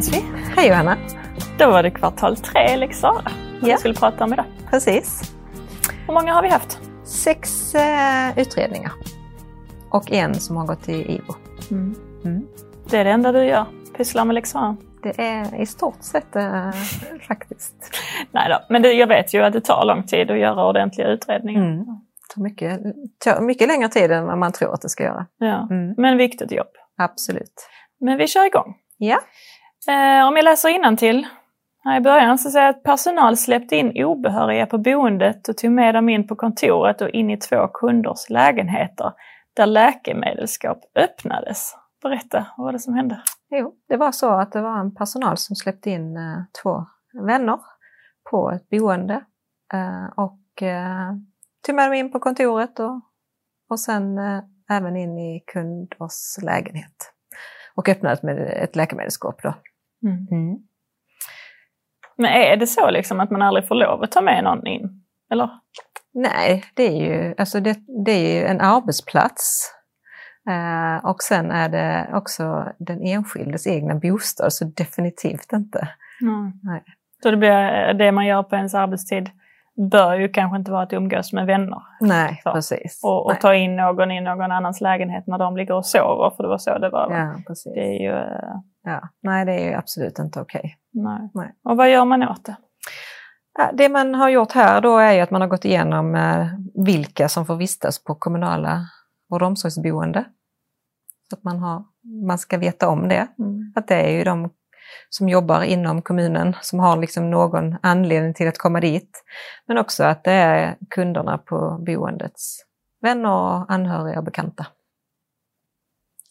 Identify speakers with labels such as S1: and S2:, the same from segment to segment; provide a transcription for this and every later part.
S1: Jens-Fi.
S2: Hej Johanna!
S1: Då var det kvartal tre Lex Sara
S2: Ja.
S1: vi skulle prata om idag.
S2: Precis.
S1: Hur många har vi haft?
S2: Sex eh, utredningar. Och en som har gått till IVO. Mm.
S1: Det är det enda du gör, pysslar med Lex Sara.
S2: Det är i stort sett eh, faktiskt.
S1: Nej då, men det, jag vet ju att det tar lång tid att göra ordentliga utredningar.
S2: Mm. Det tar mycket, tar mycket längre tid än vad man tror att det ska göra.
S1: Ja.
S2: Mm.
S1: Men viktigt jobb.
S2: Absolut.
S1: Men vi kör igång.
S2: Ja.
S1: Eh, om jag läser till här i början så säger jag att personal släppte in obehöriga på boendet och tog med dem in på kontoret och in i två kunders lägenheter där läkemedelsskåp öppnades. Berätta, vad var det som hände?
S2: Jo, det var så att det var en personal som släppte in eh, två vänner på ett boende eh, och eh, tog med dem in på kontoret och, och sen eh, även in i kunders lägenhet. Och öppnade med ett läkemedelsskåp då. Mm.
S1: Men är det så liksom att man aldrig får lov att ta med någon in? Eller?
S2: Nej, det är ju, alltså det, det är ju en arbetsplats. Eh, och sen är det också den enskildes egna bostad, så definitivt inte.
S1: Mm.
S2: Nej.
S1: Så det, blir, det man gör på ens arbetstid bör ju kanske inte vara att umgås med vänner
S2: Nej,
S1: Så.
S2: precis.
S1: och, och
S2: Nej.
S1: ta in någon i någon annans lägenhet när de ligger och sover, för det var så det var. va?
S2: Ja, precis.
S1: Det är ju... eh,
S2: Ja. Nej, det är ju absolut inte okej.
S1: Nej.
S2: Nej.
S1: Och vad gör man åt det?
S2: Det man har gjort här då är att man har gått igenom eh, vilka som får vistas på kommunala vård och omsorgsboende. Så att man, har, man ska veta om det. Att det är ju de som jobbar inom kommunen som har liksom någon anledning till att komma dit. Men också att det är kunderna på boendets vänner, och anhöriga och bekanta.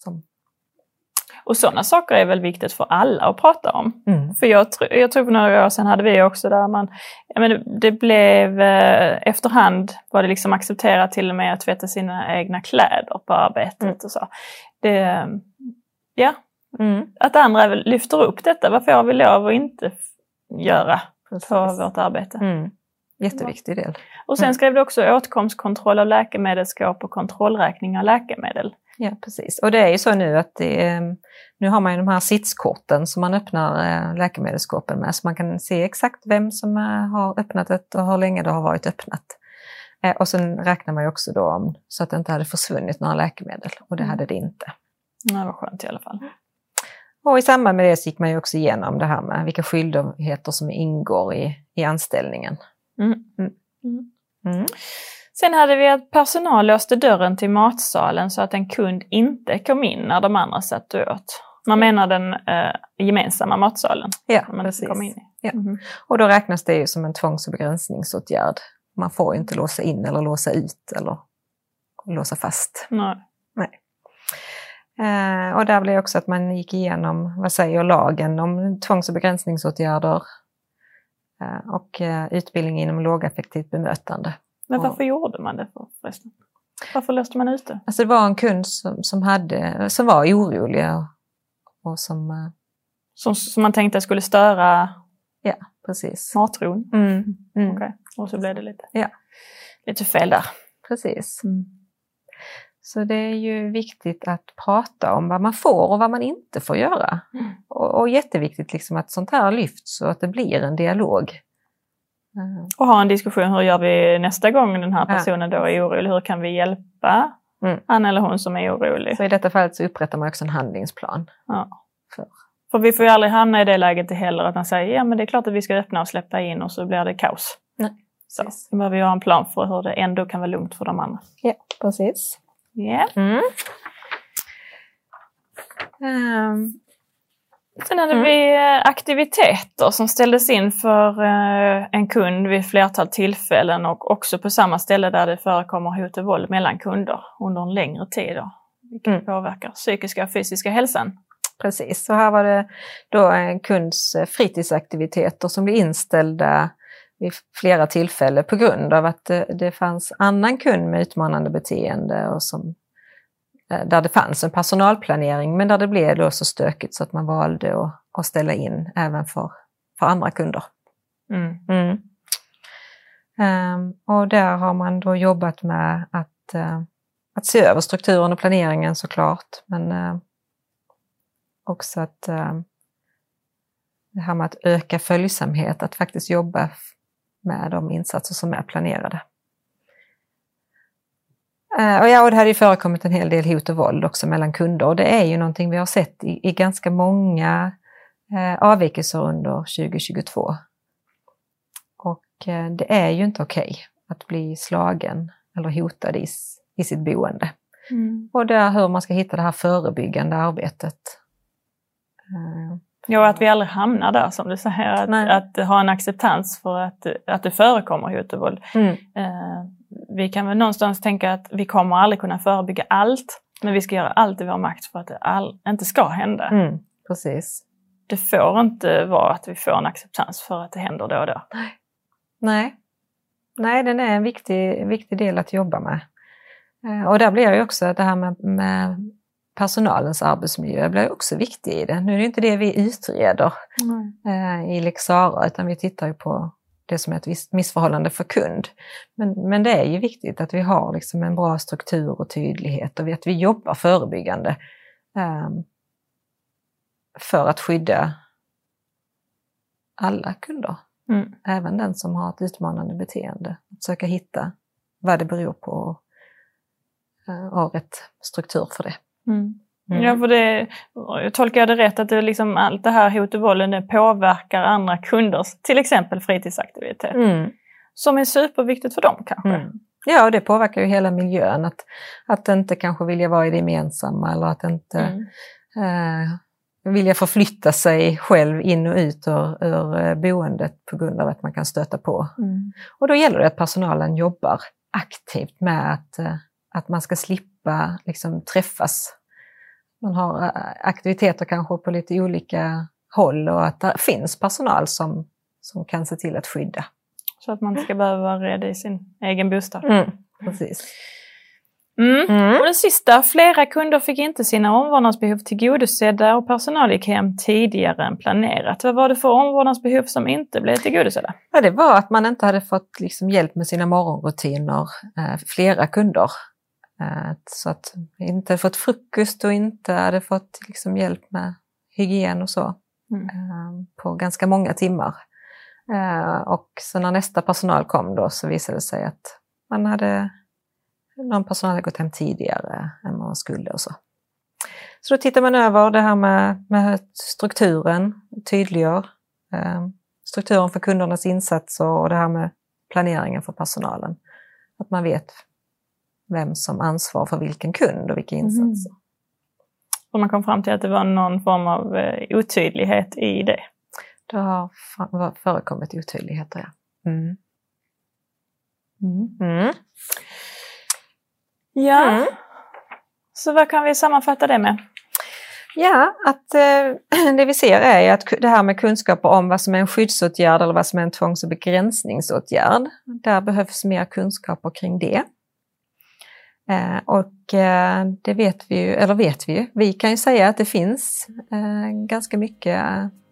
S2: Som,
S1: Och sådana saker är väl viktigt för alla att prata om.
S2: mm.
S1: För jag, tr- jag tror för några år sedan hade vi också där man, ja men det, blev eh, efterhand var det liksom accepterat till och med att tvätta sina egna kläder på arbetet
S2: Mm.
S1: och så. Det, ja,
S2: Mm.
S1: att andra lyfter upp detta. Vad får vi lov att inte göra
S2: Precis.
S1: på vårt arbete?
S2: Mm. Jätteviktig del.
S1: Och sen
S2: Mm.
S1: skrev du också åtkomstkontroll av läkemedelsskåp och kontrollräkning av läkemedel.
S2: Ja, precis. Och det är ju så nu att det, är- nu har man ju de här sitskorten som man öppnar eh, läkemedelsskåpen med, så man kan se exakt vem som eh, har öppnat det och hur länge det har varit öppnat. Eh, Och sen räknar man ju också då om så att det inte hade försvunnit några läkemedel, och det
S1: Mm.
S2: hade det inte.
S1: Det var skönt i alla fall.
S2: Och i samband med det så gick man ju också igenom det här med vilka skyldigheter som ingår i, i anställningen.
S1: Mm.
S2: Mm.
S1: Mm.
S2: Mm.
S1: Sen hade vi att personal låste dörren till matsalen så att en kund inte kom in när de andra satt och åt. Man menar den eh, gemensamma matsalen.
S2: Ja,
S1: man inte kom in.
S2: Ja.
S1: Mhm.
S2: Och då räknas det ju som en tvångs och begränsningsåtgärd. Man får inte låsa in eller låsa ut eller låsa fast.
S1: Nej.
S2: Eh, och där blev också att man gick igenom, vad säger lagen om tvångs och begränsningsåtgärder eh, och eh, utbildning inom lågaffektivt bemötande.
S1: Men varför gjorde man det för, förresten? Varför låste man ute?
S2: Alltså det var en kund som, som, hade, som var orolig och, och som, eh,
S1: Som, som man tänkte skulle störa
S2: ja precis.
S1: matron.
S2: Mm, mm,
S1: Okej. Och så blev det lite,
S2: Ja.
S1: lite fel där.
S2: Precis. Så det är ju viktigt att prata om vad man får och vad man inte får göra.
S1: Mm.
S2: Och, och jätteviktigt liksom att sånt här lyfts så att det blir en dialog. Eh,
S1: Och ha en diskussion, hur gör vi nästa gång den här
S2: Ja.
S1: personen då är orolig? Hur kan vi hjälpa
S2: Mm.
S1: han eller hon som är orolig?
S2: Så i detta fallet så upprättar man också en handlingsplan.
S1: Ja.
S2: För.
S1: För vi får ju aldrig hamna i det läget heller att man säger ja men det är klart att vi ska öppna och släppa in och så blir det kaos.
S2: Nej,
S1: Så vi behöver ju ha en plan för hur det ändå kan vara lugnt för de andra.
S2: Ja, precis.
S1: Ja.
S2: Mm. Ehm,
S1: Sen hade
S2: Mm.
S1: vi eh, aktiviteter som ställdes in för eh, en kund vid flertal tillfällen och också på samma ställe där det förekommer hot och våld mellan kunder under en längre tid. Då, vilket
S2: Mm.
S1: påverkar psykiska och fysiska hälsan.
S2: Precis, så här var det då en kunds eh, fritidsaktiviteter som blev inställda vid flera tillfällen på grund av att det, det fanns annan kund med utmanande beteende och som, eh, där det fanns en personalplanering men där det blev då så stökigt så att man valde att, att ställa in även för, för andra kunder.
S1: Mm.
S2: Mm. Ehm, och där har man då jobbat med att, eh, att se över strukturen och planeringen såklart, men eh, också att, eh, det här med att öka följsamhet, att faktiskt jobba med de insatser som är planerade. Eh, och ja, och det hade ju förekommit en hel del hot och våld också mellan kunder och det är ju någonting vi har sett i, i ganska många eh, avvikelser under 2022. Och eh, det är ju inte okej okay att bli slagen eller hotad i, i sitt boende. Mm. Och det är hur man ska hitta det här förebyggande arbetet.
S1: Eh, ja, att vi aldrig hamnar där som du säger. Att, att ha en acceptans för att, att det förekommer hot och våld. Mm. Eh, vi kan väl någonstans tänka att vi kommer aldrig kunna förebygga allt. Men vi ska göra allt i vår makt för att det all, inte ska hända.
S2: Mm, precis.
S1: Det får inte vara att vi får en acceptans för att det händer då och då.
S2: Nej, Nej den är en viktig, viktig del att jobba med. Eh, och där blir ju också det här med, med personalens arbetsmiljö blir också viktigt i det. Nu är det inte det vi utreder mm. i Lex utan vi tittar ju på det som är ett visst missförhållande för kund. Men, men det är ju viktigt att vi har liksom en bra struktur och tydlighet och att vi jobbar förebyggande um, för att skydda alla kunder. Mm. Även den som har ett utmanande beteende. Att söka hitta vad det beror på och uh, ha rätt struktur för det.
S1: Mm. Mm. Ja, för det, tolkar jag det rätt att det liksom, allt det här hot och vålden det påverkar andra kunders, till exempel fritidsaktivitet. Mm. Som är superviktigt för dem kanske. Mm.
S2: Ja, och det påverkar ju hela miljön. Att, att inte kanske vilja vara i det gemensamma eller att inte mm. eh, vilja förflytta sig själv in och ut ur, ur eh, boendet på grund av att man kan stöta på. Mm. Och då gäller det att personalen jobbar aktivt med att, eh, att man ska slippa liksom, träffas man har eh, aktiviteter kanske på lite olika håll och att det finns personal som, som kan se till att skydda.
S1: Så att man inte ska behöva vara rädd i sin egen bostad.
S2: Mm, precis.
S1: Mm. Mm. Och den sista, flera kunder fick inte sina omvårdnadsbehov tillgodosedda och personal gick hem tidigare än planerat. Vad var det för omvårdnadsbehov som inte blev tillgodosedda?
S2: Ja, det var att man inte hade fått liksom, hjälp med sina morgonrutiner, eh, flera kunder. Eh, så att vi inte hade fått frukost och inte hade fått liksom hjälp med hygien och så mm. Eh, på ganska många timmar. Eh, och så när nästa personal kom då så visade det sig att man hade, någon personal hade gått hem tidigare än man skulle och så. Så då tittar man över det här med, med strukturen, tydliggör strukturen för kundernas insatser och det här med planeringen för personalen. Att man vet vem som ansvarar för vilken kund och vilka mhm. insatser. Mm.
S1: Och man kom fram till att det var någon form av eh, otydlighet i det?
S2: Det har förekommit otydligheter, ja. Mm.
S1: Mm. mm. Ja, mm. så vad kan vi sammanfatta det med?
S2: Ja, att eh, det vi ser är att det här med kunskaper om vad som är en skyddsåtgärd eller vad som är en tvångs och begränsningsåtgärd, där behövs mer kunskaper kring det. Eh, och eh, det vet vi ju, eller vet vi ju, vi kan ju säga att det finns eh, ganska mycket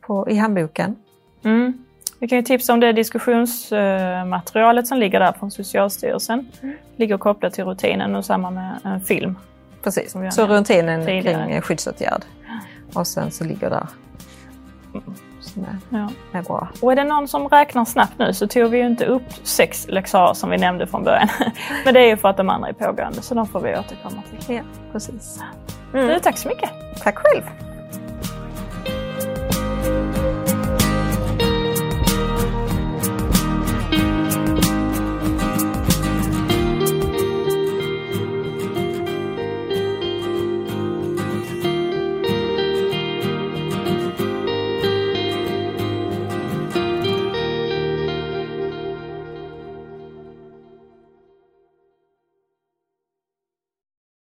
S2: på, i handboken.
S1: Mm. Vi kan ju tipsa om det diskussionsmaterialet som ligger där från Socialstyrelsen. Mm. Ligger kopplat till rutinen och samma med en film.
S2: Precis, så rutinen tidigare. kring skyddsåtgärd. Och sen så ligger där är, ja. är bra.
S1: Och är det någon som räknar snabbt nu så tog vi ju inte upp sex läxar som vi nämnde från början. Men det är ju för att de andra är pågående så de får vi återkomma till.
S2: Ja, precis.
S1: Mm. Du, tack så mycket.
S2: Tack själv.